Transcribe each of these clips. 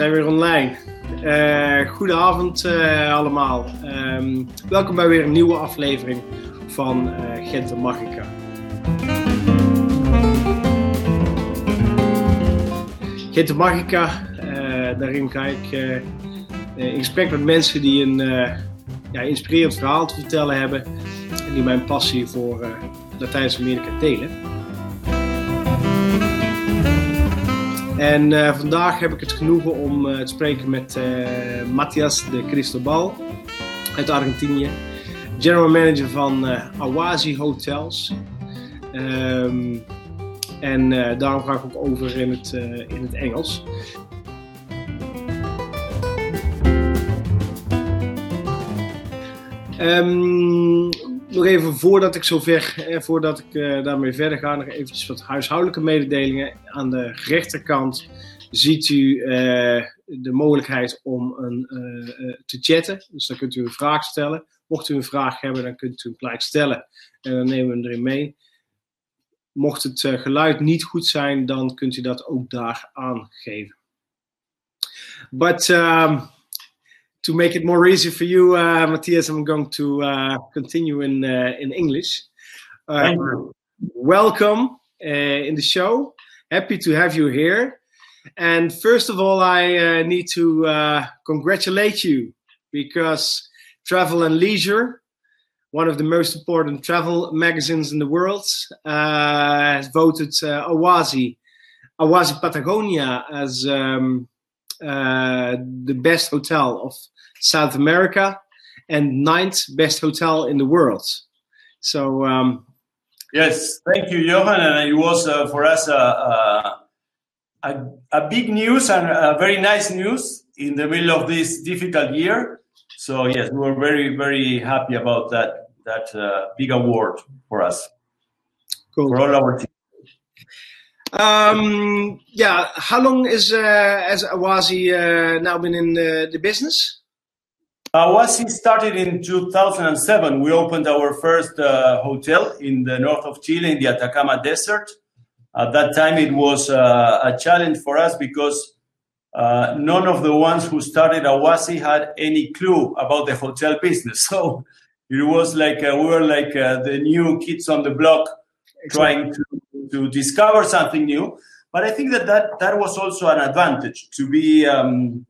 zijn weer online. Uh, goedenavond uh, allemaal. Um, welkom bij weer een nieuwe aflevering van uh, Gent Magica. Gent Magica, daarin ga ik in gesprek met mensen die een ja, inspirerend verhaal te vertellen hebben en die mijn passie voor Latijns-Amerika delen. En uh, vandaag heb ik het genoegen om uh, te spreken met uh, Matthias de Cristobal uit Argentinië. General manager van Awazi Hotels. Um, en daarom ga ik ook over in het, in het Engels. Um, nog even voordat ik zover, eh, voordat ik uh, daarmee verder ga, nog eventjes wat huishoudelijke mededelingen. Aan de rechterkant ziet u uh, de mogelijkheid om een, uh, te chatten. Dus dan kunt u een vraag stellen. Mocht u een vraag hebben, dan kunt u hem gelijk stellen en dan nemen we hem erin mee. Mocht het geluid niet goed zijn, dan kunt u dat ook daar aangeven. But um, to make it more easy for you, uh, Matthias, I'm going to uh, continue in uh, in English. Uh. Welcome uh, in the show. Happy to have you here. And first of all, I uh, need to congratulate you because Travel and Leisure, one of the most important travel magazines in the world, has voted Awasi, Awasi Patagonia as um, uh, the best hotel of South America and ninth best hotel in the world. So, um, yes, thank you, Johan. And it was uh, for us uh, uh, a, a big news and a very nice news in the middle of this difficult year. So, yes, we were very, very happy about that that uh, big award for us, cool. for all our team. Um, yeah, how long is uh, has Awasi uh, now been in uh, the business? Awasi started in 2007. We opened our first uh, hotel in the north of Chile, in the Atacama Desert. At that time, it was uh, a challenge for us because uh, none of the ones who started Awazi had any clue about the hotel business. So it was like we were like the new kids on the block, exactly. trying to to discover something new. But I think that that, that was also an advantage to be um,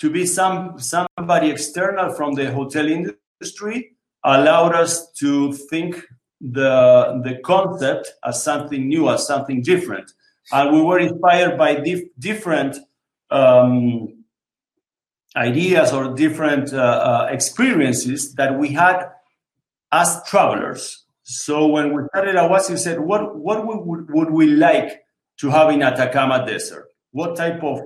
to be some somebody external from the hotel industry allowed us to think the the concept as something new, as something different, and we were inspired by dif- different um, ideas or different uh, uh, experiences that we had as travelers. So when we started Awasi, we said, what, what would, would we like to have in Atacama Desert? What type of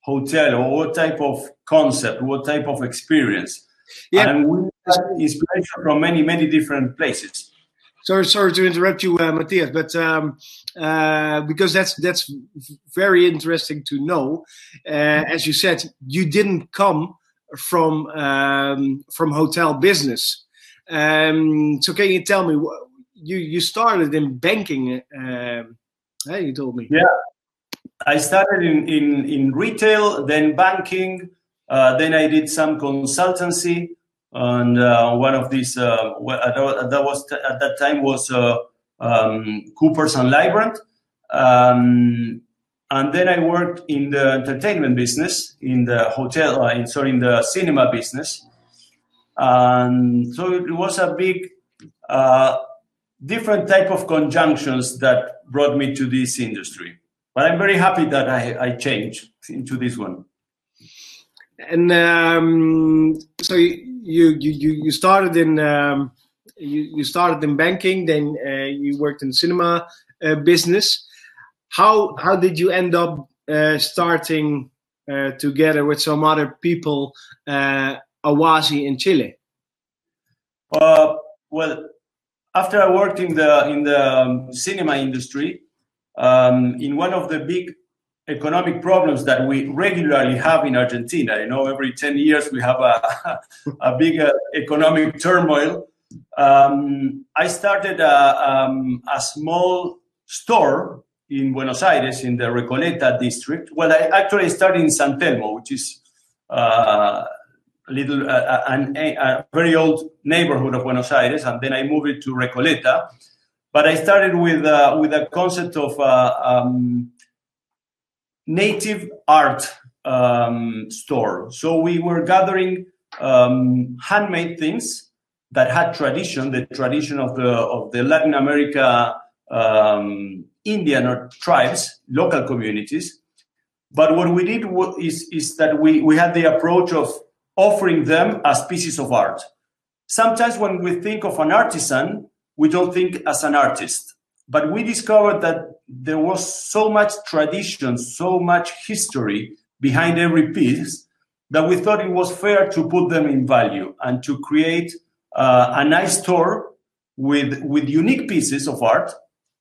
hotel or what type of concept, what type of experience? Yeah. And we had inspiration from many, many different places. Sorry, sorry to interrupt you, uh, Matthias, but um, uh, because that's that's very interesting to know. Uh, as you said, you didn't come from um, from hotel business. Um, so can you tell me you you started in banking? Hey, you told me. Yeah, I started in in, in retail, then banking, uh, then I did some consultancy, and uh, one of these uh, that was at that time was uh, um, Coopers and Lybrand. Um, and then I worked in the entertainment business, in the hotel, uh, in, sorry, in the cinema business. And so it was a big, uh, different type of conjunctions that brought me to this industry. But I'm very happy that I, I changed into this one. And um, so you, you you you started in um, you, you started in banking, then uh, you worked in cinema uh, business. How how did you end up uh, starting uh, together with some other people uh, Awasi in Chile? Uh, well, after I worked in the in the um, cinema industry, um, in one of the big economic problems that we regularly have in Argentina, you know, every ten years we have a a big uh, economic turmoil. Um, I started a, um, a small store in Buenos Aires in the Recoleta district. Well, I actually started in San Telmo, which is uh, little uh, an, a very old neighborhood of Buenos Aires, and then I moved it to Recoleta. But I started with uh, with a concept of uh, um, native art um, store. So we were gathering um, handmade things that had tradition, the tradition of the of the Latin America um, Indian or tribes, local communities. But what we did is, is that we, we had the approach of offering them as pieces of art. Sometimes when we think of an artisan, we don't think as an artist. But we discovered that there was so much tradition, so much history behind every piece that we thought it was fair to put them in value and to create uh, a nice store with, with unique pieces of art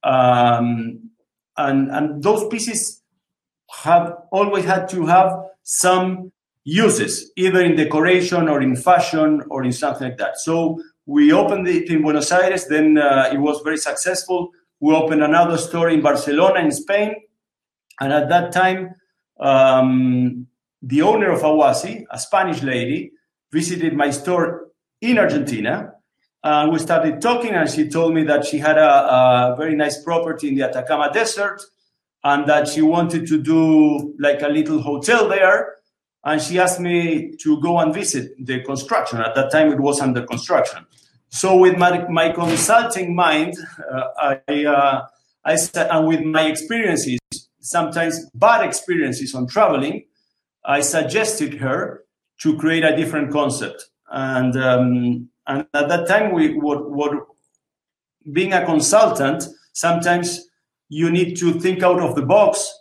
um, and, and those pieces have always had to have some uses, either in decoration or in fashion or in something like that. So we opened it in Buenos Aires, then uh, it was very successful. We opened another store in Barcelona, in Spain. And at that time, um, the owner of Awasi, a Spanish lady, visited my store in Argentina and we started talking, and she told me that she had a, a, very nice property in the Atacama Desert and that she wanted to do like a little hotel there. And she asked me to go and visit the construction. At that time, it was under construction. So, with my, my consulting mind, uh, I, uh, I and with my experiences, sometimes bad experiences on traveling, I suggested her to create a different concept. And um, and at that time, we what what being a consultant, sometimes you need to think out of the box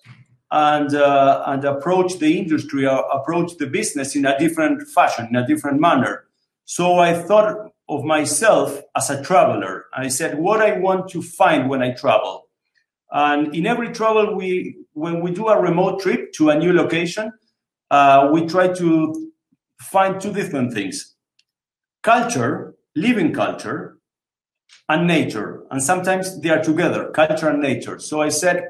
and uh, and approach the industry or approach the business in a different fashion, in a different manner. So I thought of myself as a traveler. I said, what I want to find when I travel. And in every travel, we when we do a remote trip to a new location, uh, we try to find two different things culture, living culture, and nature. And sometimes they are together, culture and nature. So I said,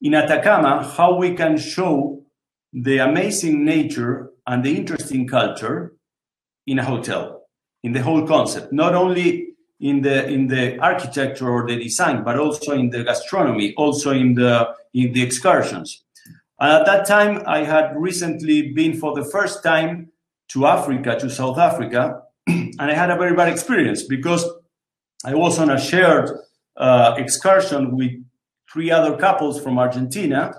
in Atacama, how we can show the amazing nature and the interesting culture in a hotel, in the whole concept, not only in the in the architecture or the design, but also in the gastronomy, also in the in the excursions. And at that time, I had recently been for the first time to Africa, to South Africa, and I had a very bad experience because I was on a shared uh, excursion with three other couples from Argentina.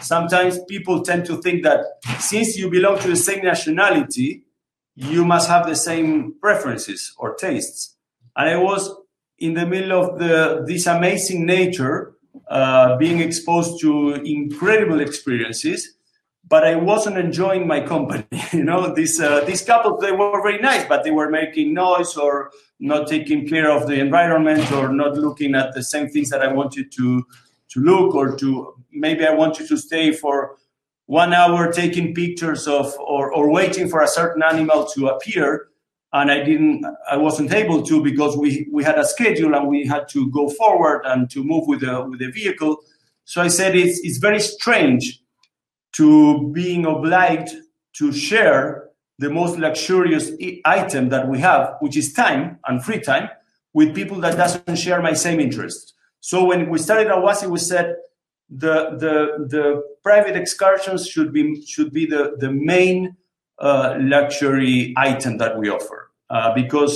Sometimes people tend to think that since you belong to the same nationality, you must have the same preferences or tastes. And I was in the middle of the this amazing nature, uh, being exposed to incredible experiences but I wasn't enjoying my company. you know, these uh, these couples they were very nice, but they were making noise or not taking care of the environment or not looking at the same things that I wanted to to look or to maybe I wanted to stay for one hour taking pictures of or, or waiting for a certain animal to appear and I didn't I wasn't able to because we we had a schedule and we had to go forward and to move with the with the vehicle. So I said it's it's very strange to being obliged to share the most luxurious item that we have, which is time and free time, with people that doesn't share my same interests. So when we started Awasi, we said the the the private excursions should be should be the the main uh, luxury item that we offer uh, because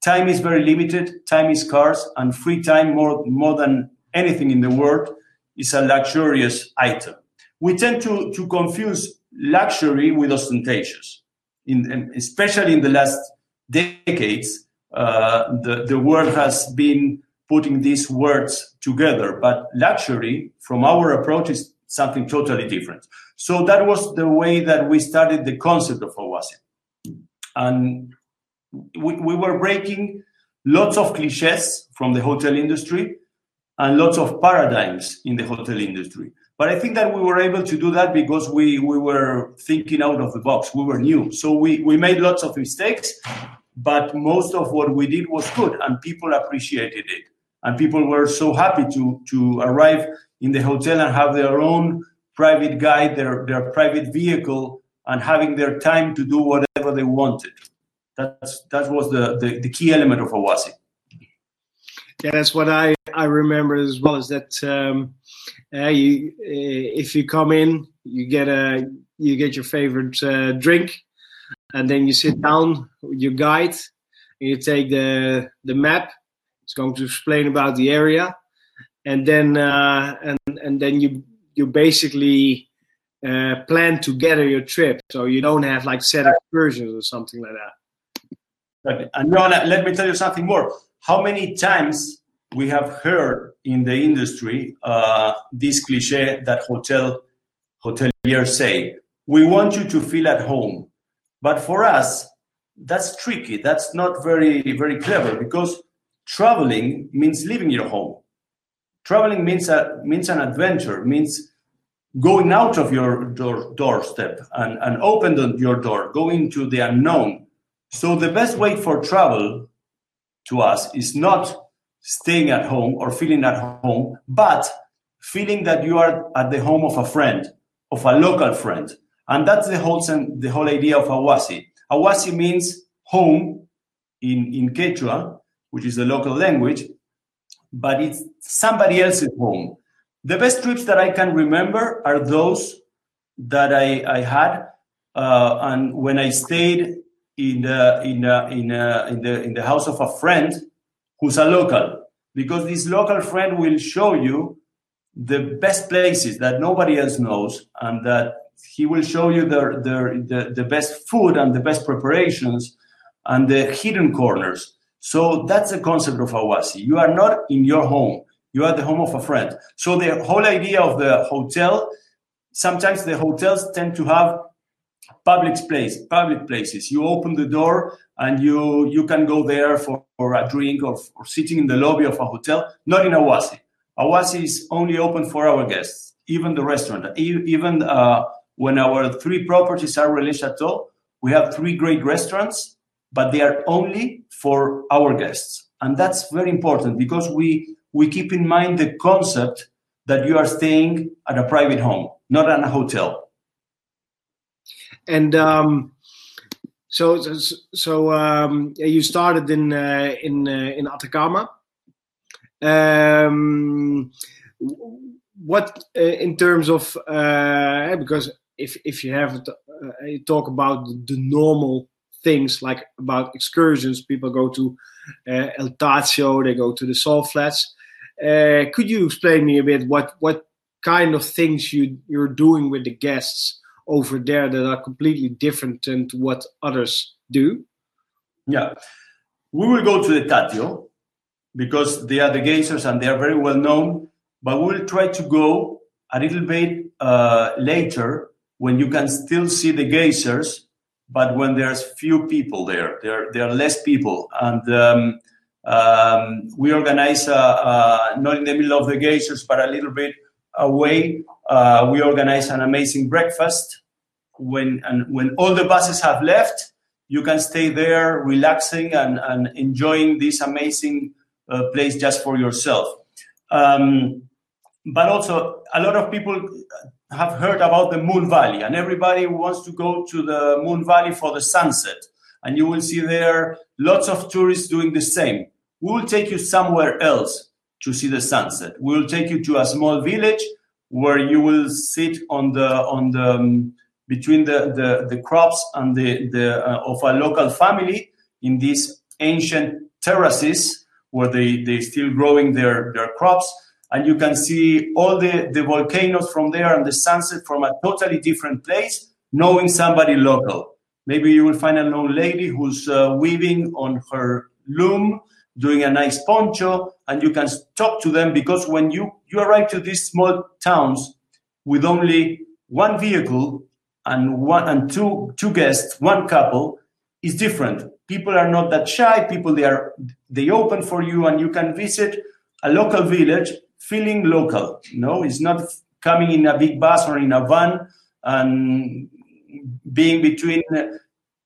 time is very limited, time is scarce, and free time more more than anything in the world is a luxurious item we tend to, to confuse luxury with ostentatious. In, especially in the last decades, uh, the, the world has been putting these words together. But luxury, from our approach, is something totally different. So that was the way that we started the concept of Awasi. And we, we were breaking lots of cliches from the hotel industry and lots of paradigms in the hotel industry. But I think that we were able to do that because we, we were thinking out of the box. We were new. So we, we made lots of mistakes, but most of what we did was good and people appreciated it. And people were so happy to, to arrive in the hotel and have their own private guide, their, their private vehicle, and having their time to do whatever they wanted. That's that was the, the, the key element of Awasi. Yeah, that's what I, I remember as well. Is that um, uh, you uh, if you come in, you get a you get your favorite uh, drink, and then you sit down with your guide, and you take the the map. It's going to explain about the area, and then uh, and and then you you basically uh, plan together your trip, so you don't have like set excursions or something like that. And Johanna, let me tell you something more. How many times we have heard in the industry uh, this cliche that hotel hoteliers say, "We want you to feel at home," but for us, that's tricky. That's not very very clever because traveling means leaving your home. Traveling means a, means an adventure. Means going out of your door, doorstep and, and open the, your door, going to the unknown so the best way for travel to us is not staying at home or feeling at home, but feeling that you are at the home of a friend, of a local friend. And that's the whole, the whole idea of Awasi. Awasi means home in, in Quechua, which is the local language, but it's somebody else's home. The best trips that I can remember are those that I, I had. Uh, and when I stayed in the in the, in, the, in the in the house of a friend who's a local because this local friend will show you the best places that nobody else knows and that he will show you the, the, the, the best food and the best preparations and the hidden corners so that's the concept of awasi you are not in your home you are the home of a friend so the whole idea of the hotel sometimes the hotels tend to have public place, public places. You open the door and you you can go there for, for a drink or, or sitting in the lobby of a hotel. Not in Awasi. Awasi is only open for our guests, even the restaurant. Even uh, when our three properties are Relais Châteaux, we have three great restaurants, but they are only for our guests, and that's very important because we we keep in mind the concept that you are staying at a private home, not at a hotel and um, so so um, you started in uh, in uh, in Atacama. Um, what uh, in terms of uh, because if if you have uh, you talk about the normal things like about excursions, people go to uh, El Tatio, they go to the salt flats. could you explain me a bit what what kind of things you you're doing with the guests? over there that are completely different than what others do? Yeah, we will go to the Tatio because they are the geysers and they are very well known. But we will try to go a little bit uh, later when you can still see the geysers, but when there's few people there, there there are less people, and um, um, we organize uh, uh, not in the middle of the geysers, but a little bit away uh, we organize an amazing breakfast. When and when all the buses have left you can stay there relaxing and, and enjoying this amazing uh, place just for yourself. Um, but also a lot of people have heard about the moon valley and everybody wants to go to the moon valley for the sunset. And you will see there lots of tourists doing the same. We will take you somewhere else to see the sunset. We will take you to a small village where you will sit on the on the um, between the, the, the crops and the, the uh, of a local family in these ancient terraces where they they still growing their their crops and you can see all the the volcanoes from there and the sunset from a totally different place knowing somebody local. Maybe you will find an old lady who's uh, weaving on her loom doing a nice poncho and you can talk to them because when you you arrive to these small towns with only one vehicle and one and two two guests one couple is different. People are not that shy. People they are they open for you and you can visit a local village feeling local you know it's not coming in a big bus or in a van and being between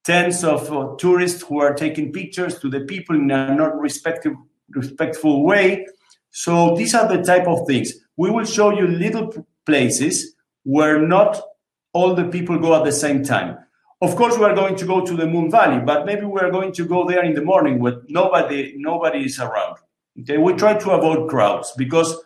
tens of uh, tourists who are taking pictures to the people in a not respectful respectful way so these are the type of things we will show you little places where not all the people go at the same time. Of course, we are going to go to the Moon Valley, but maybe we are going to go there in the morning when nobody nobody is around. Okay, we try to avoid crowds because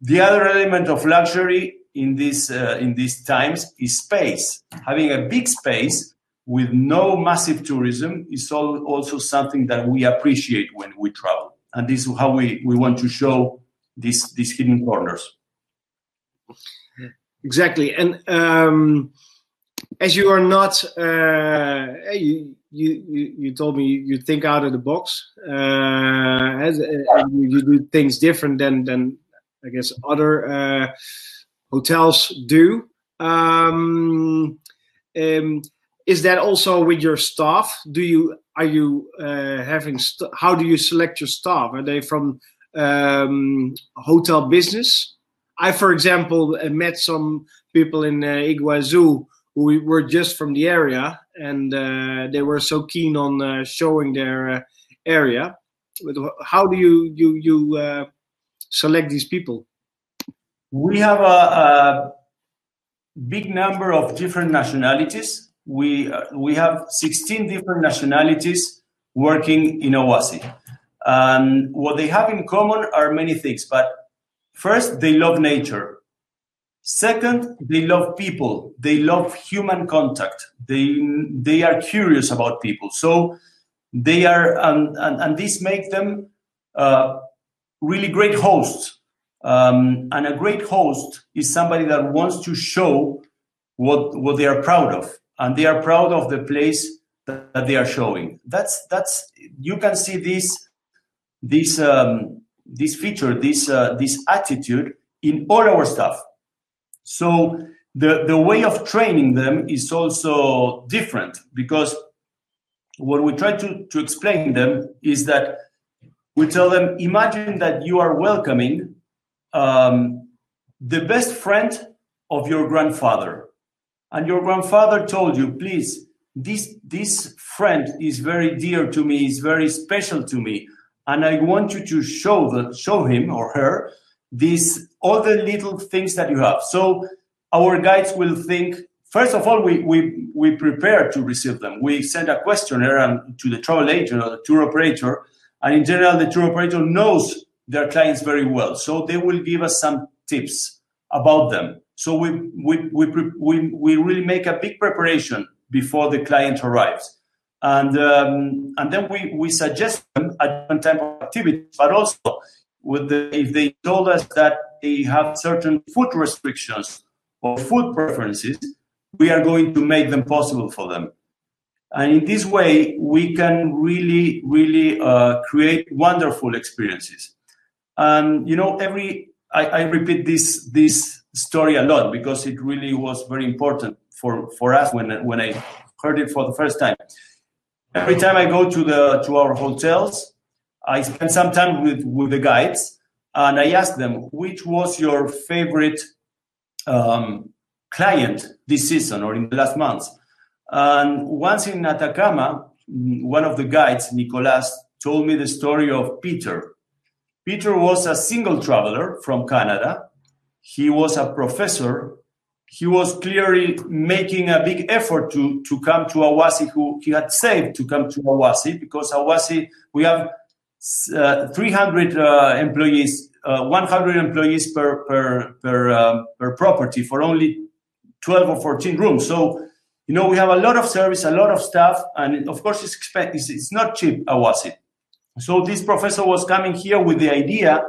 the other element of luxury in this uh, in these times is space. Having a big space with no massive tourism is also something that we appreciate when we travel, and this is how we, we want to show these these hidden corners. Exactly, and um, as you are not, uh, you, you you told me you think out of the box. Uh, as, uh, you, you, do things different than than I guess other uh, hotels do. Um, um, is that also with your staff? Do you are you uh, having how do you select your staff? Are they from um, hotel business? I, for example, met some people in uh, Iguazu who were just from the area, and uh, they were so keen on uh, showing their uh, area. But how do you you you uh, select these people? We have a, a, big number of different nationalities. We uh, we have 16 different nationalities working in Awasi. Um, what they have in common are many things, but first they love nature Second, they love people. They love human contact. They they are curious about people. So they are, and and, and this makes them uh, really great hosts. Um, and a great host is somebody that wants to show what what they are proud of, and they are proud of the place that, that they are showing. That's that's you can see this this um, this feature, this uh, this attitude in all our stuff so the, the way of training them is also different because what we try to, to explain them is that we tell them imagine that you are welcoming um, the best friend of your grandfather and your grandfather told you please this this friend is very dear to me is very special to me and i want you to show the show him or her these all the little things that you have. So our guides will think. First of all, we, we, we prepare to receive them. We send a questionnaire and, to the travel agent or the tour operator, and in general, the tour operator knows their clients very well. So they will give us some tips about them. So we, we, we, we, we really make a big preparation before the client arrives. And, um, and then we, we suggest them a different type of activity, but also with the, if they told us that they have certain food restrictions or food preferences, we are going to make them possible for them. And in this way, we can really, really uh, create wonderful experiences. And you know, every I, I, repeat this this story a lot because it really was very important for for us when when I heard it for the first time. Every time I go to the to our hotels, I spend some time with, with the guides and I asked them, which was your favorite um, client this season or in the last months? And once in Atacama, one of the guides, Nicolas, told me the story of Peter. Peter was a single traveler from Canada. He was a professor. He was clearly making a big effort to, to come to Awasi, who he had saved to come to Awasi, because Awasi, we have uh, 300 uh, employees, uh, 100 employees per per per, um, per property for only 12 or 14 rooms. So you know we have a lot of service, a lot of stuff, and of course it's it's, it's not cheap. Awasi. So this professor was coming here with the idea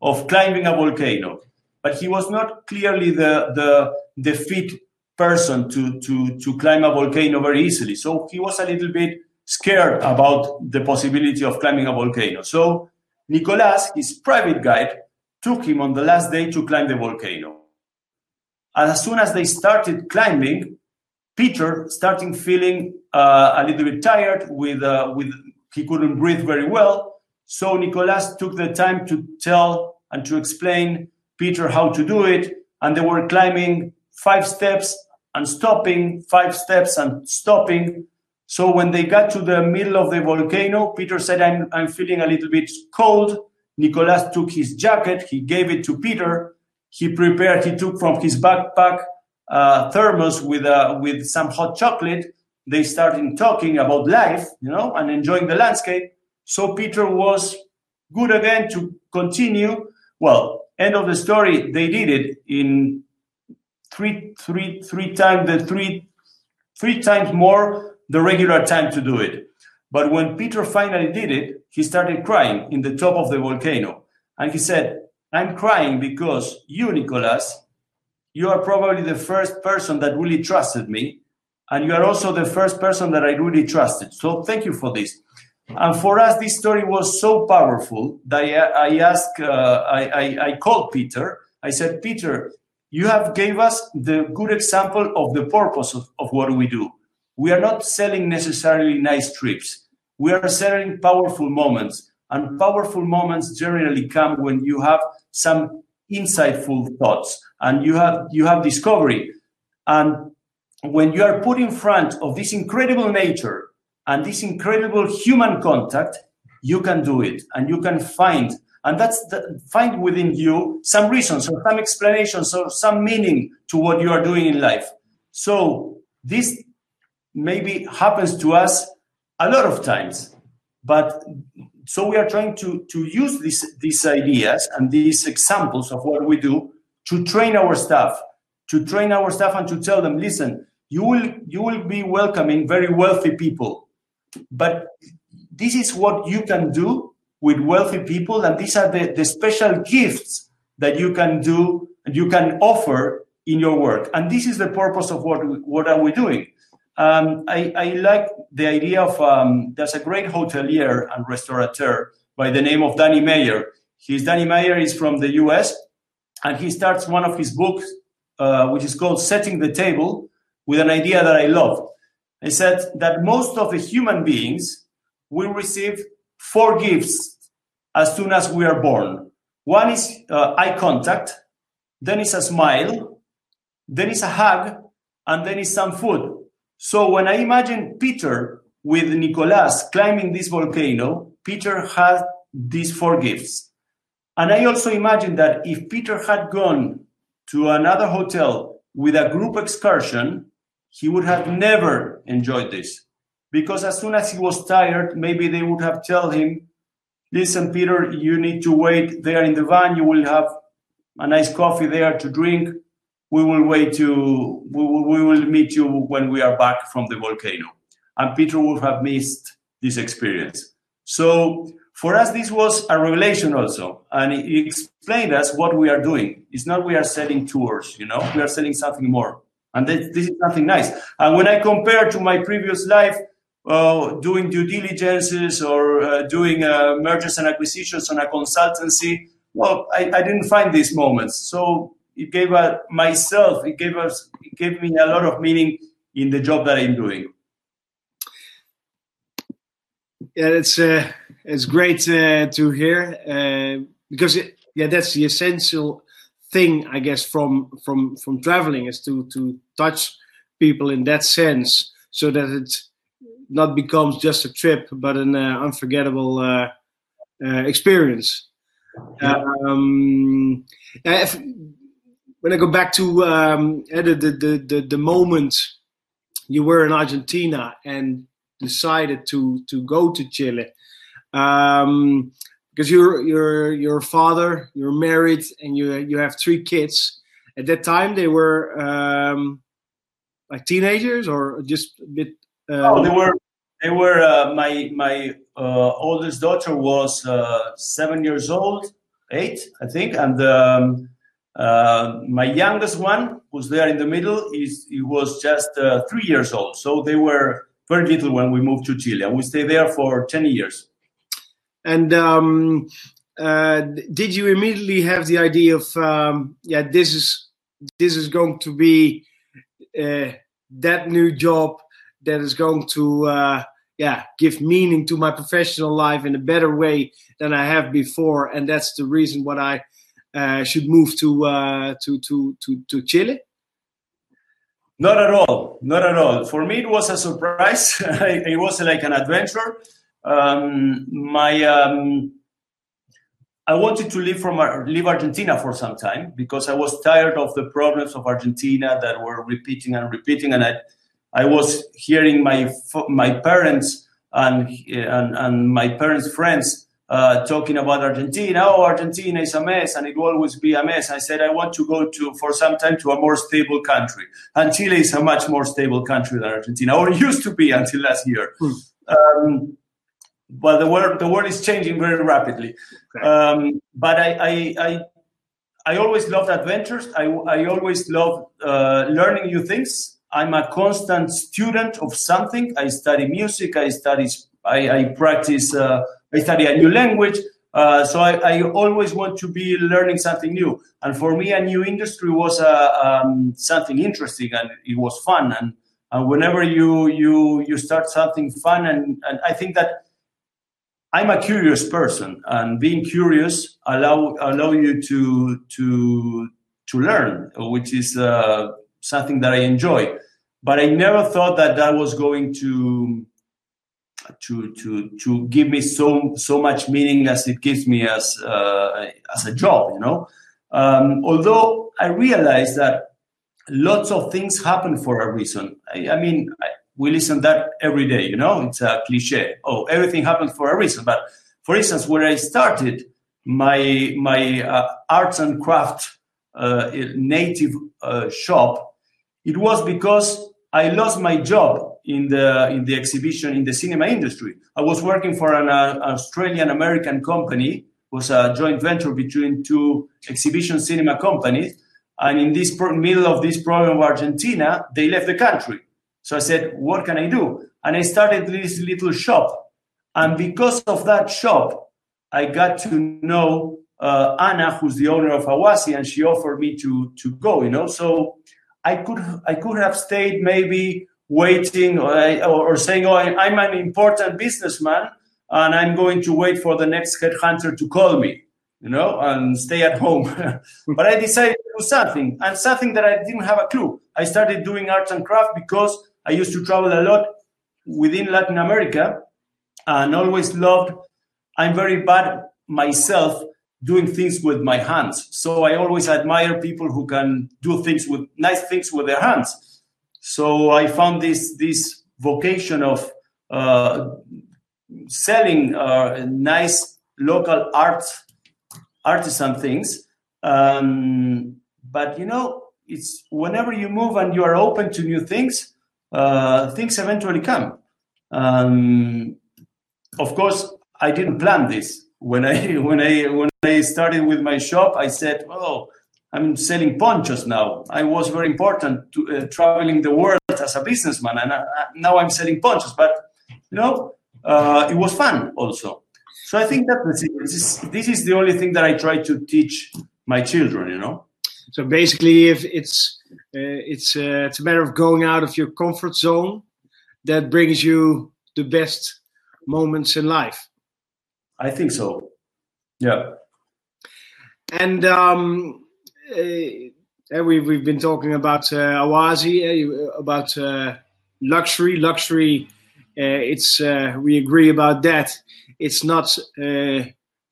of climbing a volcano, but he was not clearly the the the fit person to to to climb a volcano very easily. So he was a little bit scared about the possibility of climbing a volcano. So Nicolas, his private guide, took him on the last day to climb the volcano. And as soon as they started climbing, Peter starting feeling uh, a little bit tired with, uh, with he couldn't breathe very well. So Nicolas took the time to tell and to explain Peter how to do it. And they were climbing five steps and stopping, five steps and stopping. So when they got to the middle of the volcano, Peter said, I'm, I'm feeling a little bit cold. Nicolas took his jacket, he gave it to Peter. he prepared, he took from his backpack uh, thermos with uh, with some hot chocolate. They started talking about life, you know, and enjoying the landscape. So Peter was good again to continue. Well, end of the story. They did it in three, three, three times the three, three times more the regular time to do it. But when Peter finally did it, he started crying in the top of the volcano, and he said, "I'm crying because you, Nicolas, you are probably the first person that really trusted me. And you are also the first person that I really trusted. So thank you for this. And for us, this story was so powerful that I, asked, uh, I, I, I called Peter. I said, Peter, you have gave us the good example of the purpose of, of what we do. We are not selling necessarily nice trips. We are selling powerful moments. And powerful moments generally come when you have some insightful thoughts. And you have you have discovery. And when you are put in front of this incredible nature and this incredible human contact you can do it and you can find and that's the, find within you some reasons or some explanations or some meaning to what you are doing in life. So this maybe happens to us a lot of times but so we are trying to, to use these, these ideas and these examples of what we do to train our staff, to train our staff and to tell them, listen, you will you will be welcoming very wealthy people, but this is what you can do with wealthy people, and these are the, the special gifts that you can do and you can offer in your work. And this is the purpose of what what are we doing. Um, I, I, like the idea of um, there's a great hotelier and restaurateur by the name of Danny Meyer. He's Danny Meyer is from the US, and he starts one of his books, uh, which is called Setting the Table, with an idea that I love. He said that most of the human beings will receive four gifts as soon as we are born. One is uh, eye contact, then is a smile, then is a hug, and then is some food. So when I imagine Peter with Nicolas climbing this volcano, Peter had these four gifts. And I also imagine that if Peter had gone to another hotel with a group excursion, he would have never enjoyed this. Because as soon as he was tired, maybe they would have told him, listen, Peter, you need to wait there in the van. You will have a nice coffee there to drink we will wait to we will, we will meet you when we are back from the volcano. And peter would have missed this experience. So for us this was a revelation also. And it explained us what we are doing. It's not we are selling tours you know? We are selling something more. And this, this is something nice. And when i compare to my previous life uh, doing due diligences or uh, doing uh, mergers and acquisitions on a consultancy well I, I didn't find these moments. So it gave us myself it gave us it gave me a lot of meaning in the job that i'm doing. Yeah it's uh, it's great uh, to hear uh, because it, yeah that's the essential thing i guess from from from traveling is to to touch people in that sense so that it not becomes just a trip but an uh, unforgettable uh, uh, experience. Um, if, when I go back to um, the, the, the, the moment you were in Argentina and decided to to go to Chile, um, because you're you're you're a father, you're married, and you you have three kids. At that time, they were um, like teenagers or just a bit. Um... Oh, they were. They were. Uh, my my uh, oldest daughter was uh, seven years old, eight, I think, and um, uh, my youngest one, who's there in the middle, is he was just uh, three years old. So they were very little when we moved to Chile. And we stayed there for 10 years. And um, uh, did you immediately have the idea of, um, yeah, this is this is going to be uh, that new job that is going to, uh, yeah, give meaning to my professional life in a better way than I have before, and that's the reason what I should move to, uh, to to to to Chile? Not at all. Not at all. For me, it was a surprise. it was like an adventure. Um, my um, I wanted to leave from leave Argentina for some time because I was tired of the problems of Argentina that were repeating and repeating, and I, I was hearing my my parents and and, and my parents' friends uh, talking about Argentina. Oh, Argentina is a mess, and it will always be a mess. I said I want to go to for some time to a more stable country, and Chile is a much more stable country than Argentina, or used to be until last year. Hmm. Um, but the world the world is changing very rapidly. Okay. Um, but I, I, I I always loved adventures. I, I always loved uh, learning new things. I'm a constant student of something. I study music. I study. I, I practice. Uh, I study a new language. Uh, so I, I, always want to be learning something new. And for me, a new industry was uh, um, something interesting and it was fun. And, and whenever you you you start something fun, and, and I think that I'm a curious person, and being curious allow allow you to to to learn, which is uh, something that I enjoy. But I never thought that that was going to to to to give me so so much meaning as it gives me as uh, as a job. You know, um, although I realize that lots of things happen for a reason. I, I mean. I, we listen that every day. You know, it's a cliche. Oh, everything happens for a reason. But for instance, where I started my my uh, arts and craft uh, native uh, shop, it was because I lost my job in the in the exhibition in the cinema industry. I was working for an uh, Australian American company. It was a joint venture between two exhibition cinema companies. And in this pro- middle of this problem of Argentina, they left the country. So I said, what can I do? And I started this little shop. And because of that shop, I got to know uh, Anna, who's the owner of Awasi, and she offered me to to go. You know, so I could I could have stayed maybe waiting or, or saying, "Oh, I'm an important businessman, and I'm going to wait for the next headhunter to call me." You know, and stay at home. but I decided to do something, and something that I didn't have a clue. I started doing arts and craft because I used to travel a lot within Latin America and always loved. I'm very bad myself doing things with my hands. So I always admire people who can do things with nice things with their hands. So I found this this vocation of uh, selling uh, nice local art artisan things. Um, but you know, it's whenever you move and you are open to new things, uh, things eventually come. Um, of course, I didn't plan this. When I when I when I started with my shop, I said, "Oh, I'm selling ponchos now. I was very important to uh, traveling the world as a businessman, and uh, now I'm selling ponchos." But you know, uh, it was fun also. So I think that this is, this is the only thing that I try to teach my children. You know. So basically, if it's uh, it's uh, it's a matter of going out of your comfort zone that brings you the best moments in life. I think so. Yeah. And um, uh, we we've been talking about uh, Awasi, uh, about uh, luxury. Luxury. it's we agree about that. It's not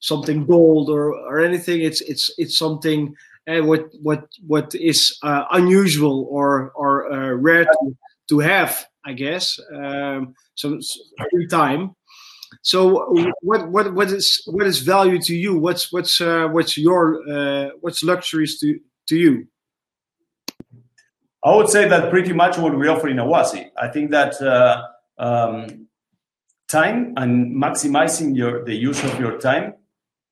something gold or or anything. It's it's it's something uh, what what what is uh, unusual or or uh, rare to, to have, I guess. Um, some free time. So what what what is what is value to you? What's what's uh, what's your uh, what's luxuries to to you? I would say that pretty much what we offer in Awasi. I think that uh, um, time and maximizing your the use of your time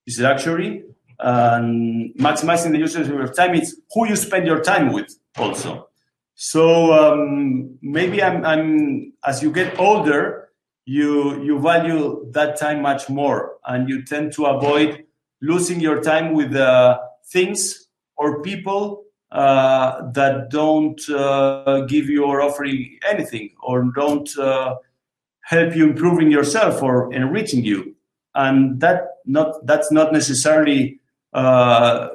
is luxury and maximizing the usage of your time is who you spend your time with also. So um, maybe I'm, I'm, as you get older, you you value that time much more, and you tend to avoid losing your time with uh, things or people uh, that don't uh, give you or offer you anything or don't uh, help you improving yourself or enriching you. And that not that's not necessarily uh,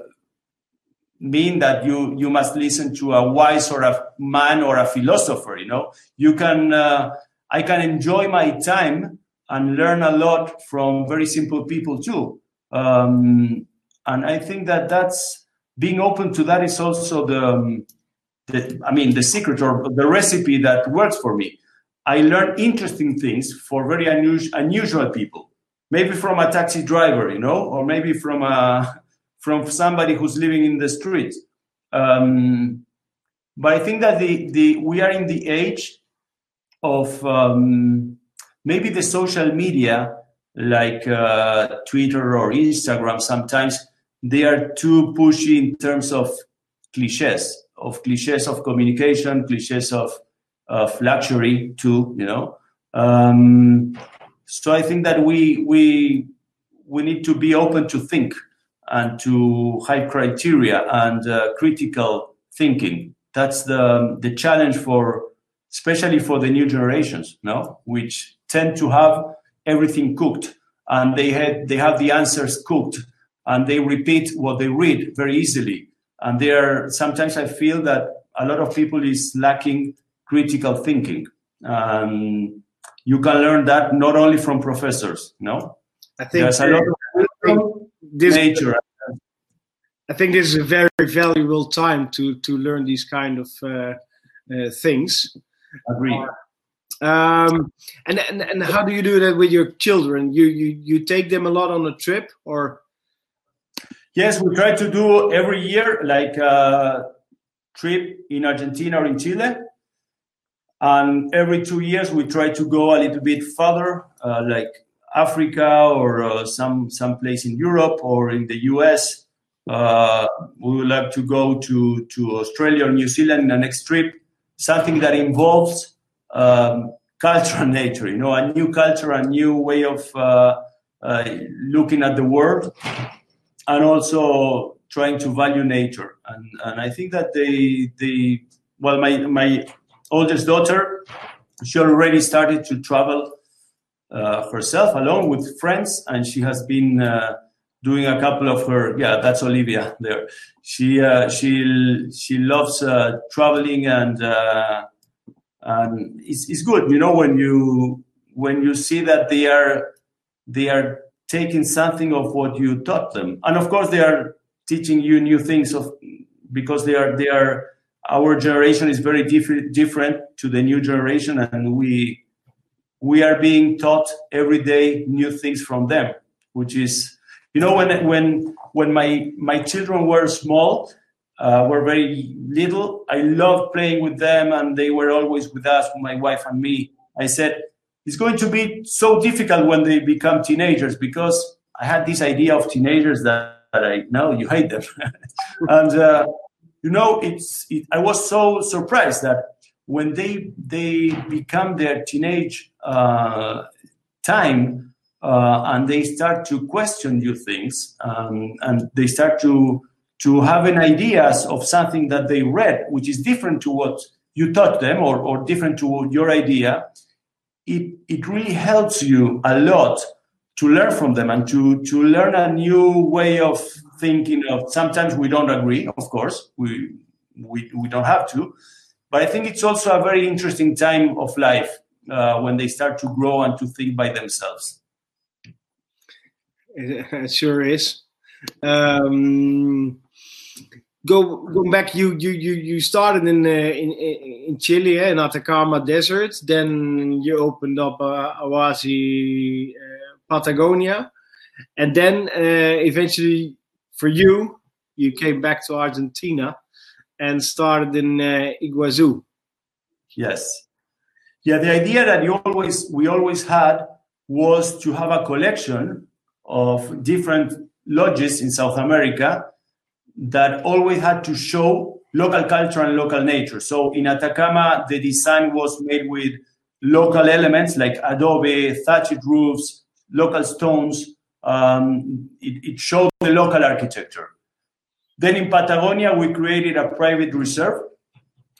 mean that you you must listen to a wise or a man or a philosopher you know? You can uh, i can enjoy my time and learn a lot from very simple people too Um, and I think that that's being open to that is also the, um, the, I mean, the secret or the recipe that works for me. I learn interesting things for very unusual, unusual people. Maybe from a taxi driver, you know, or maybe from a from somebody who's living in the street. Um, but I think that the the we are in the age of um, maybe the social media like uh, Twitter or Instagram. Sometimes they are too pushy in terms of cliches, of cliches of communication, cliches of of luxury too. You know, um, so I think that we we we need to be open to think and to high criteria and uh, critical thinking. That's the the challenge for especially for the new generations, no, which tend to have everything cooked and they had they have the answers cooked and they repeat what they read very easily. And they are sometimes I feel that a lot of people is lacking critical thinking. Um, you can learn that not only from professors, no. I think there's a lot of this, nature. I think this is a very valuable time to to learn these kind of uh, uh, things. Agree. Um, and, and and how do you do that with your children? You you you take them a lot on a trip, or? Yes, we try to do every year like a trip in Argentina or in Chile, and every two years we try to go a little bit further, uh, like Africa or uh, some some place in Europe or in the US. Uh, we would like to go to to Australia or New Zealand in the next trip, something that involves um, culture and nature, you know, a new culture, a new way of uh, uh, looking at the world, and also trying to value nature. And, and I think that they, they, well, my, my oldest daughter, she already started to travel uh, herself alone with friends, and she has been uh, doing a couple of her. Yeah, that's Olivia there. She uh, she she loves uh, traveling and uh, and it's, it's good you know when you when you see that they are they are taking something of what you taught them and of course they are teaching you new things of because they are they are our generation is very different different to the new generation and we we are being taught every day new things from them which is you know when when when my my children were small uh, were very little. I loved playing with them, and they were always with us, my wife and me. I said, it's going to be so difficult when they become teenagers because I had this idea of teenagers that, that I know you hate them. and, uh, you know, it's, it, I was so surprised that when they, they become their teenage uh, time uh, and they start to question you things um, and they start to to have an ideas of something that they read, which is different to what you taught them or, or different to your idea, it, it really helps you a lot to learn from them and to, to learn a new way of thinking of sometimes we don't agree, of course, we, we, we don't have to. But I think it's also a very interesting time of life uh, when they start to grow and to think by themselves. It sure is. Um, go going back you you you you started in uh, in in Chile in Atacama Desert. Then you opened up uh, Awasi uh, Patagonia. And then uh, eventually for you you came back to Argentina and started in uh, Iguazu yes. Yeah the idea that you always we always had was to have a collection of different lodges in South America that always had to show local culture and local nature. So in Atacama, the design was made with local elements like adobe, thatched roofs, local stones. Um, it, it showed the local architecture. Then in Patagonia, we created a private reserve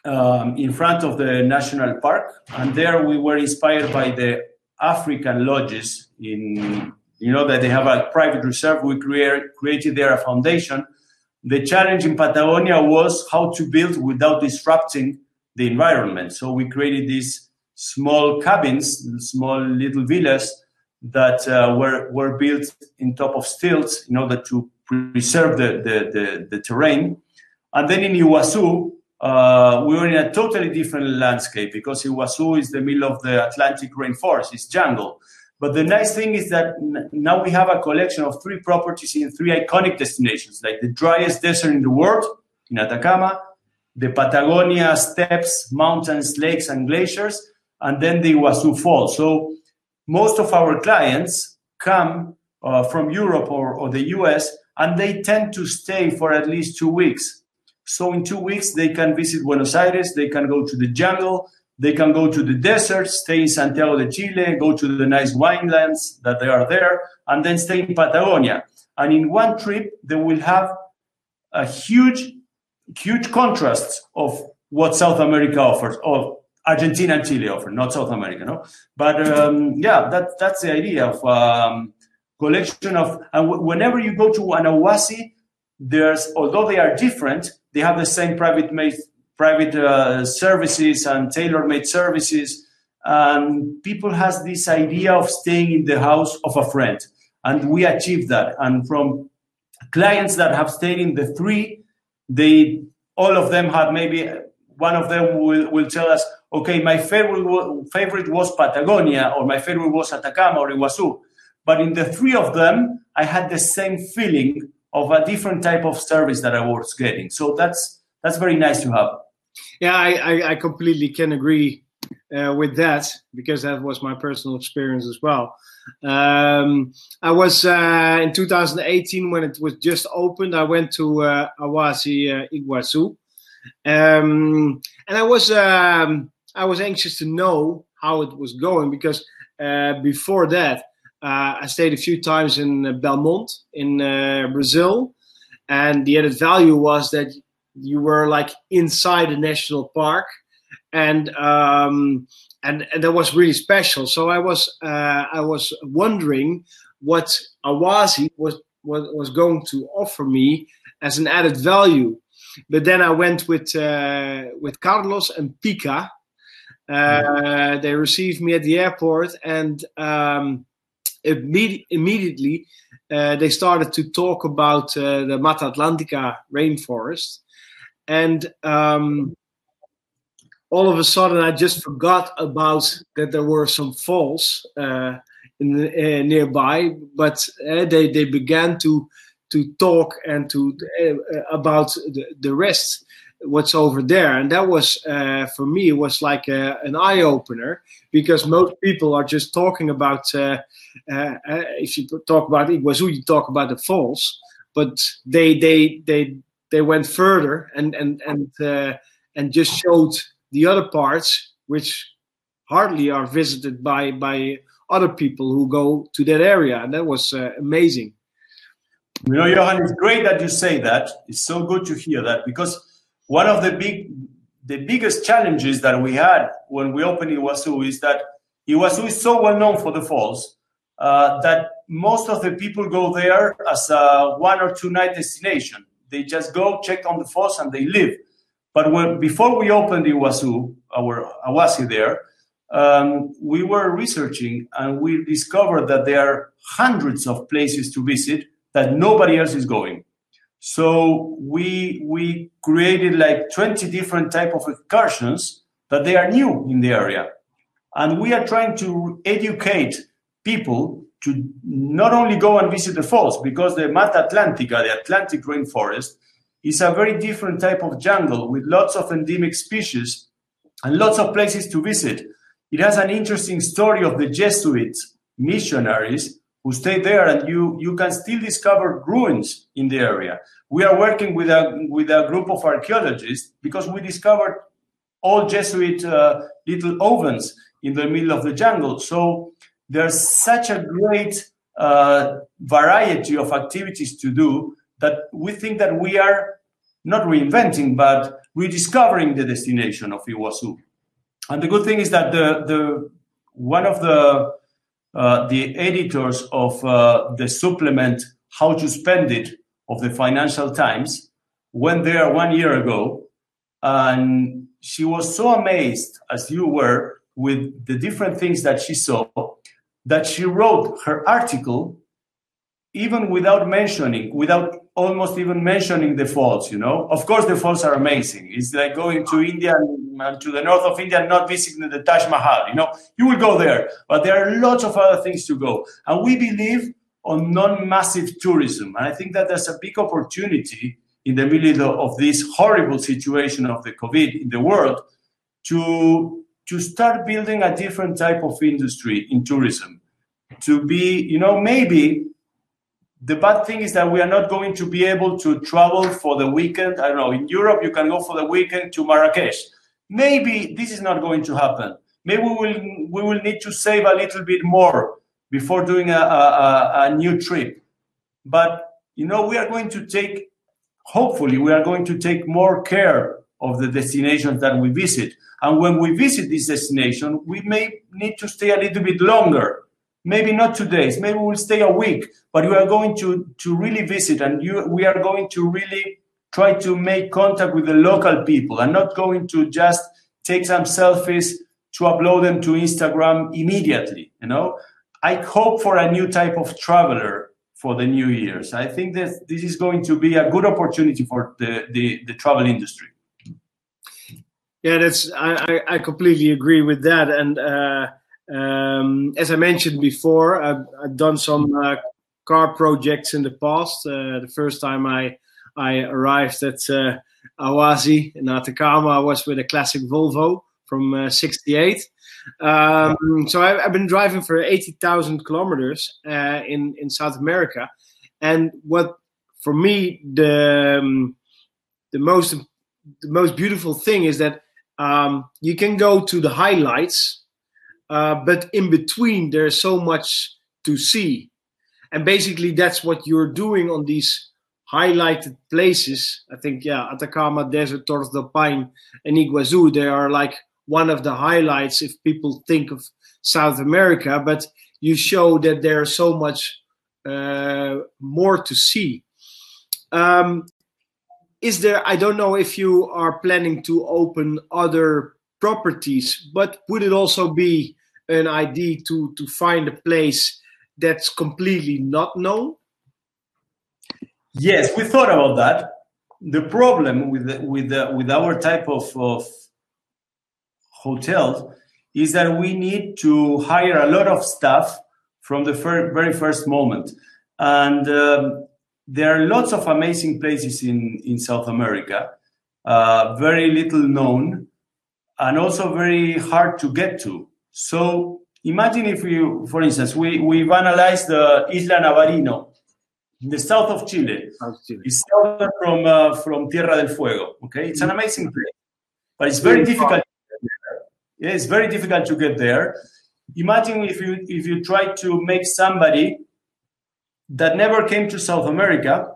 um, in front of the national park, and there we were inspired by the African lodges. In you know that they have a private reserve. We create, created there a foundation the challenge in Patagonia was how to build without disrupting the environment. So we created these small cabins, small little villas that uh, were, were built in top of stilts in order to preserve the, the, the, the terrain. And then in Iguazu, uh, we were in a totally different landscape because Iguazu is the middle of the Atlantic rainforest, it's jungle. But the nice thing is that now we have a collection of three properties in three iconic destinations, like the driest desert in the world in Atacama, the Patagonia steppes, mountains, lakes, and glaciers, and then the Iguazu Falls. So most of our clients come uh, from Europe or, or the US, and they tend to stay for at least two weeks so in two weeks, they can visit Buenos Aires, they can go to the jungle, they can go to the desert, stay in Santiago de Chile, go to the nice winelands that they are there, and then stay in Patagonia. And in one trip, they will have a huge, huge contrast of what South America offers, or Argentina and Chile offer, not South America, no. But um, yeah, that that's the idea of um, collection of. And w- whenever you go to an Awasi, there's although they are different, they have the same private private uh, services and tailor-made services. And people has this idea of staying in the house of a friend, and we achieved that. And from clients that have stayed in the three, they all of them had maybe one of them will, will tell us, okay, my favorite favorite was Patagonia, or my favorite was Atacama or Iguazu. But in the three of them, I had the same feeling of a different type of service that I was getting. So that's that's very nice to have. Yeah, I, I, I completely can agree uh, with that because that was my personal experience as well. Um, I was uh, in 2018 when it was just opened. I went to uh, Awasi uh, Iguazu, um, and I was um, I was anxious to know how it was going because uh, before that uh, I stayed a few times in uh, Belmond in Brazil, and the added value was that you were like inside a national park, and um, and, and that was really special. So I was uh, I was wondering what Awasi was, was was going to offer me as an added value. But then I went with uh, with Carlos and Pika. Uh, they received me at the airport, and um, immedi- immediately uh, they started to talk about uh, the Mata Atlantica rainforest, and um, all of a sudden I just forgot about that there were some falls uh, in uh, nearby, but uh, they they began to to talk and to uh, about the, the rest what's over there. And that was uh, for me it was like a, an eye opener because most people are just talking about uh if you talk about Iguazu you talk about the falls but they they they they went further and and and uh, and just showed the other parts which hardly are visited by by other people who go to that area. And that was uh, amazing. You know johan it's great that you say that. It's so good to hear that because one of the big the biggest challenges that we had when we opened Iguazu is that Iguazu is so well known for the falls uh, that most of the people go there as a one or two night destination. They just go check on the falls and they live. But when before we opened Iguazu, our Awasi there, um, we were researching and we discovered that there are hundreds of places to visit that nobody else is going. So we we created like 20 different type of excursions that they are new in the area. And we are trying to educate people to not only go and visit the falls, because the Mata Atlantica, the Atlantic rainforest, is a very different type of jungle with lots of endemic species and lots of places to visit. It has an interesting story of the Jesuits missionaries who stayed there and you, you can still discover ruins in the area. We are working with a, with a group of archaeologists because we discovered all Jesuit uh, little ovens in the middle of the jungle. So there's such a great uh, variety of activities to do that we think that we are not reinventing, but rediscovering the destination of Iguazu. And the good thing is that the, the one of the uh, the editors of uh, the supplement How to Spend It of the Financial Times went there one year ago, and she was so amazed, as you were, with the different things that she saw that she wrote her article even without mentioning, without almost even mentioning the falls, you know. Of course, the falls are amazing. It's like going to India and to the north of India and not visiting the Taj Mahal, you know. You will go there, but there are lots of other things to go. And we believe on non-massive tourism. And I think that there's a big opportunity in the middle of this horrible situation of the COVID in the world to, to start building a different type of industry in tourism. To be, you know, maybe the bad thing is that we are not going to be able to travel for the weekend. I don't know. In Europe, you can go for the weekend to Marrakesh. Maybe this is not going to happen. Maybe we will we will need to save a little bit more before doing a, a, a new trip. But you know, we are going to take. Hopefully, we are going to take more care of the destinations that we visit. And when we visit this destination, we may need to stay a little bit longer. Maybe not two days maybe we'll stay a week but we are going to to really visit and you we are going to really try to make contact with the local people and not going to just take some selfies to upload them to instagram immediately you know? I hope for a new type of traveler for the new years. I think that this is going to be a good opportunity for the the, the travel industry yeah that's I, I completely agree with that and uh um, as I mentioned before, I've, I've done some uh, car projects in the past. Uh, the first time I I arrived at uh, Awasi in Atacama, I was with a classic Volvo from '68. Uh, um, so I, have been driving for 80,000 kilometers uh, in in South America, and what for me the um, the most the most beautiful thing is that um, you can go to the highlights uh, but in between there's so much to see. And basically that's what you're doing on these highlighted places. I think yeah atacama desert torres del paine and iguazu they are like one of the highlights if people think of south america but you show that there's so much uh, more to see. Um, is there i don't know if you are planning to open other properties but would it also be an idea to to find a place that's completely not known? Yes, we thought about that. The problem with the, with the, with our type of, of hotels is that we need to hire a lot of staff from the fir- very first moment, and um, there are lots of amazing places in in South America, uh, very little known, and also very hard to get to. So imagine if you, for instance, we, we've analyzed the Isla Navarino in the south of Chile. South Chile. It's southern from, uh, from Tierra del Fuego. Okay, it's an mm-hmm. amazing place, but it's very difficult. Yeah, it's very difficult to get there. Imagine if you if you try to make somebody that never came to South America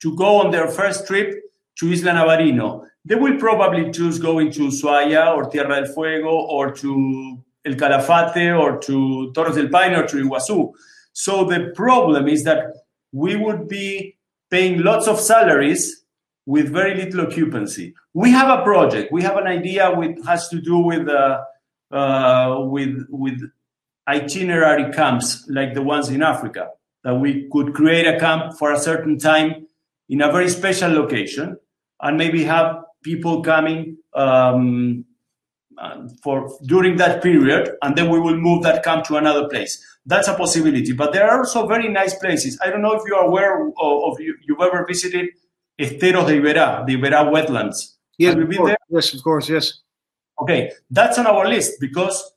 to go on their first trip to Isla Navarino. They will probably choose going to Ushuaia or Tierra del Fuego or to El Calafate or to Torres del Paine or to Iguazu. So the problem is that we would be paying lots of salaries with very little occupancy. We have a project. We have an idea which has to do with uh, uh, with with itinerary camps like the ones in Africa. That we could create a camp for a certain time in a very special location, and maybe have people coming um, uh, for during that period, and then we will move that camp to another place. That's a possibility. But there are also very nice places. I don't know if you are aware of, of you, you've ever visited Esteros de Iberá, the Iberá wetlands. Yes, Have there? Yes, of course, yes. Okay, that's on our list because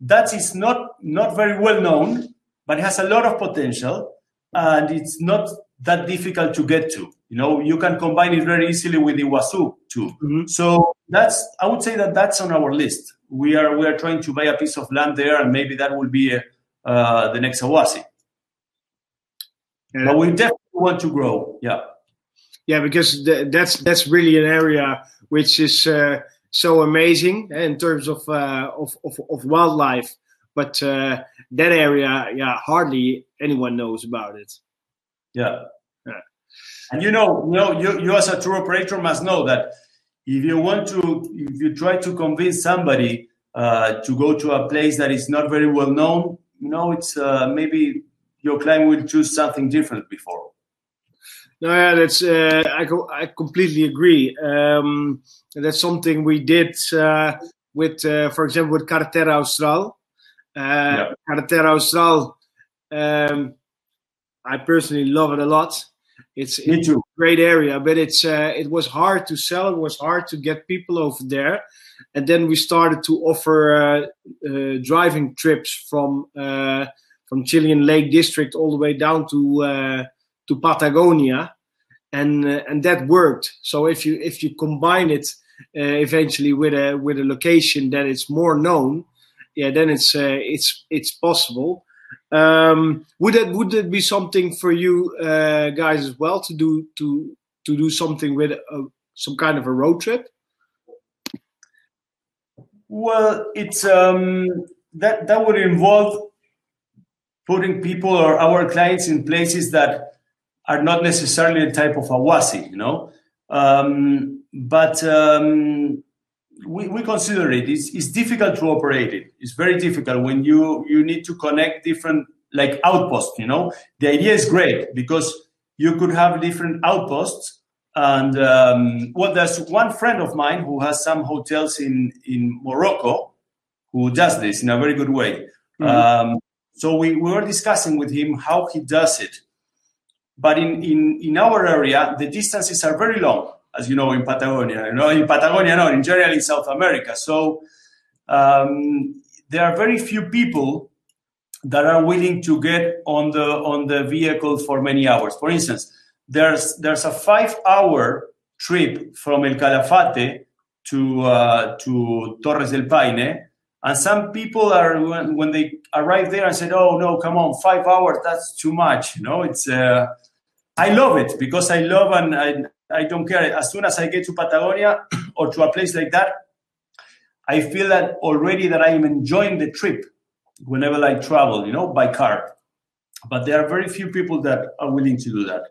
that is not not very well known, but it has a lot of potential, and it's not that difficult to get to. You know, you can combine it very easily with Iguazu too. Mm-hmm. So that's I would say that that's on our list. We are we are trying to buy a piece of land there, and maybe that will be uh, the next Awasi. Yeah. But we definitely want to grow. Yeah. Yeah, because th- that's that's really an area which is uh, so amazing in terms of, uh, of, of, of wildlife. But uh, that area, yeah, hardly anyone knows about it. Yeah. yeah. And you know, you know, you, you as a tour operator must know that if you want to, if you try to convince somebody uh, to go to a place that is not very well known, you know, it's uh, maybe your client will choose something different before. No, yeah, that's uh, I co- I completely agree. Um, that's something we did uh, with, uh, for example, with Carretera Austral. Uh, Yeah. Um, I personally love it a lot. It's, it's a great area, but it's uh, it was hard to sell. It was hard to get people over there, and then we started to offer uh, uh, driving trips from uh, from Chilean Lake District all the way down to uh, to Patagonia, and uh, and that worked. So if you if you combine it uh, eventually with a with a location that is more known, yeah, then it's uh, it's it's possible. Um, would that would that be something for you uh, guys as well to do to to do something with a, some kind of a road trip? Well, it's um, that that would involve putting people or our clients in places that are not necessarily the type of awasi, you know. Um, but um, we, we consider it. It's, it's difficult to operate it. It's very difficult when you you need to connect different like outposts. You know, the idea is great because you could have different outposts. And um, well, there's one friend of mine who has some hotels in in Morocco who does this in a very good way. Um, so we, we were discussing with him how he does it. But in, in, in our area, the distances are very long, as you know, in Patagonia. You know, in Patagonia, no, in general in South America. So um, there are very few people that are willing to get on the on the vehicle for many hours. For instance, there's there's a five-hour trip from El Calafate to uh, to Torres del Paine, and some people are when, when they arrive there and said, "Oh no, come on, five hours, that's too much." You know, it's. Uh, I love it because I love and I, I don't care. As soon as I get to Patagonia or to a place like that, I feel that already that I am enjoying the trip whenever I travel, you know, by car. But there are very few people that are willing to do that.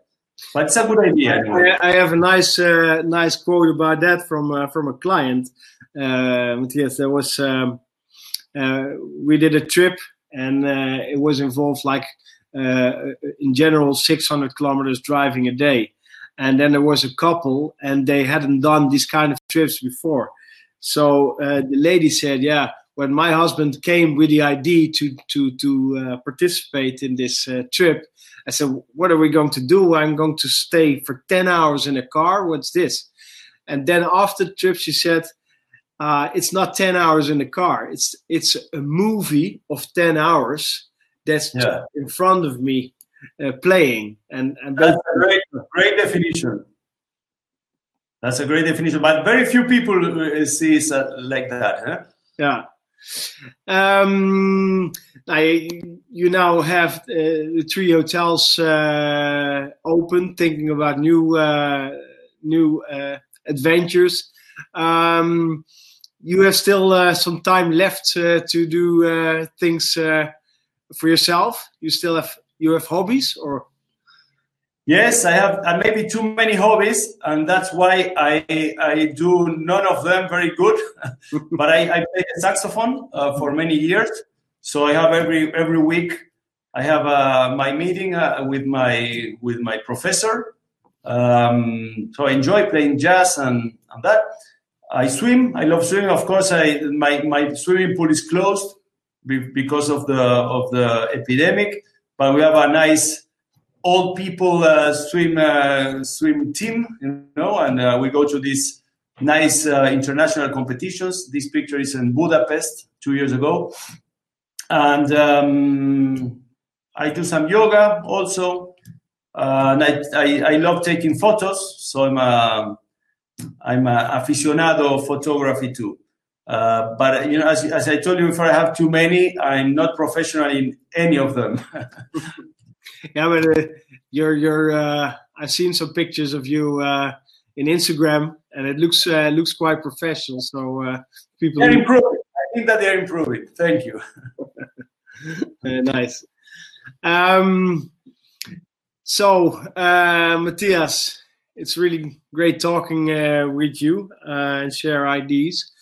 But it's a good idea. Anyway. I, I have a nice uh, nice quote about that from uh, from a client. Uh, Matthias, there was um, uh, we did a trip and uh, it was involved like uh, in general 600 kilometers driving a day, and then there was a couple and they hadn't done these kind of trips before. So uh, the lady said, "Yeah, when my husband came with the idea to to to uh, participate in this uh, trip." I said, "What are we going to do? I'm going to stay for ten hours in a car. What's this?" And then after the trip, she said, uh, "It's not ten hours in the car. It's it's a movie of ten hours that's Yeah. in front of me playing." And and That's that, a great, great definition. That's a great definition, but very few people uh, see it uh, like that. Huh? yeah. Um, now you, you now have uh, the three hotels uh, open, thinking about new uh, new uh, adventures. Um, you have still uh, some time left uh, to do uh, things uh, for yourself. You still have you have hobbies, or Yes, I have uh, maybe too many hobbies, and that's why I I do none of them very good. but I, I play saxophone uh, for many years, so I have every every week I have uh, my meeting uh, with my with my professor. Um, so I enjoy playing jazz and, and that. I swim. I love swimming. Of course, I my, my swimming pool is closed be- because of the of the epidemic, but we have a nice old people uh, swim uh, swim team, you know, and uh, we go to these nice uh, international competitions. This picture is in Budapest two years ago, and um, I do some yoga also, uh, and I, I I love taking photos, so I'm a I'm a aficionado of photography too. Uh, but you know, as, as I told you before, I have too many. I'm not professional in any of them. yeah, but uh, you're you're. Uh, I've seen some pictures of you uh, in Instagram, and it looks uh, looks quite professional. So uh, people, they're improving. I think that they're improving. Thank you. Uh, nice. Um, so, uh, Matthias, it's really great talking uh, with you uh, and share ideas.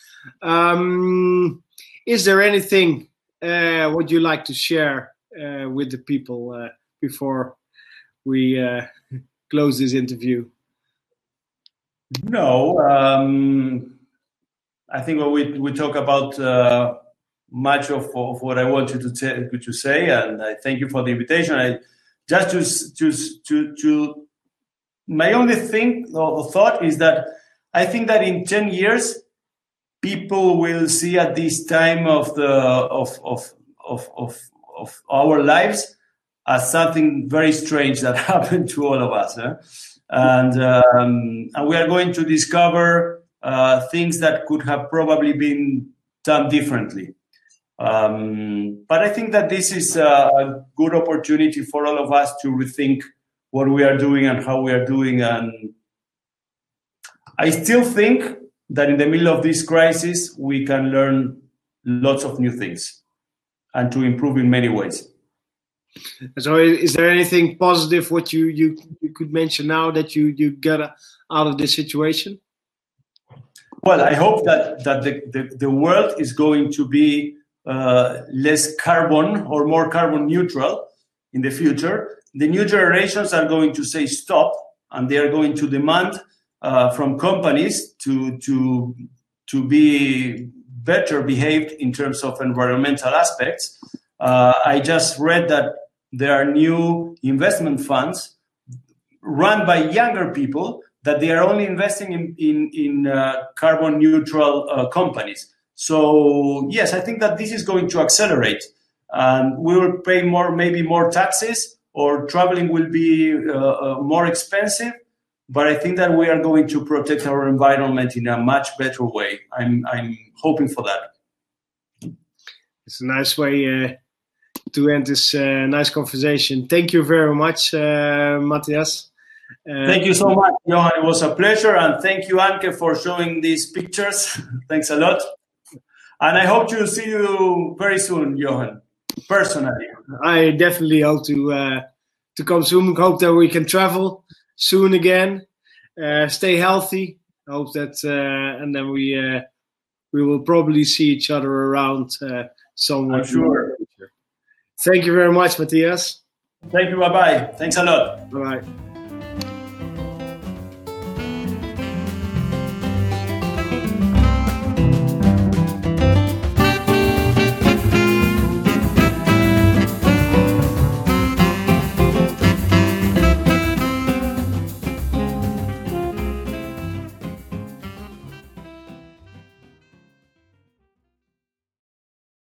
Um, is there anything uh, what you like to share uh, with the people uh, before we uh, close this interview? No, um, I think we we talk about uh, much of, of what I wanted to, t- to say, and I thank you for the invitation. I just to to to, to my only thing or thought is that I think that in ten years people will see at this time of the of of of of, of our lives as something very strange that happened to all of us, eh? and um, and we are going to discover uh, things that could have probably been done differently. Um, but I think that this is a good opportunity for all of us to rethink what we are doing and how we are doing. And I still think that in the middle of this crisis, we can learn lots of new things and to improve in many ways. So, is there anything positive what you you, you could mention now that you you got out of this situation? Well, I hope that that the, the, the world is going to be uh, less carbon or more carbon neutral in the future. The new generations are going to say stop, and they are going to demand uh, from companies to to to be better behaved in terms of environmental aspects. Uh, I just read that there are new investment funds run by younger people that they are only investing in in, in uh, carbon neutral uh, companies. So yes, I think that this is going to accelerate, and we will pay more, maybe more taxes, or traveling will be uh, uh, more expensive. But I think that we are going to protect our environment in a much better way. I'm I'm hoping for that. It's a nice way uh, to end this uh, nice conversation. Thank you very much, uh, Matthias. Uh, thank you so much, Johan. It was a pleasure, and thank you, Anke, for showing these pictures. Thanks a lot. And I hope to see you very soon, Johan, personally. I definitely hope to uh, to come soon. Hope that we can travel soon again. Uh, stay healthy. I hope that, uh, and then we uh, we will probably see each other around uh, somewhere. I'm sure. Thank you very much, Matthias. Thank you. Bye bye. Thanks a lot. Bye bye.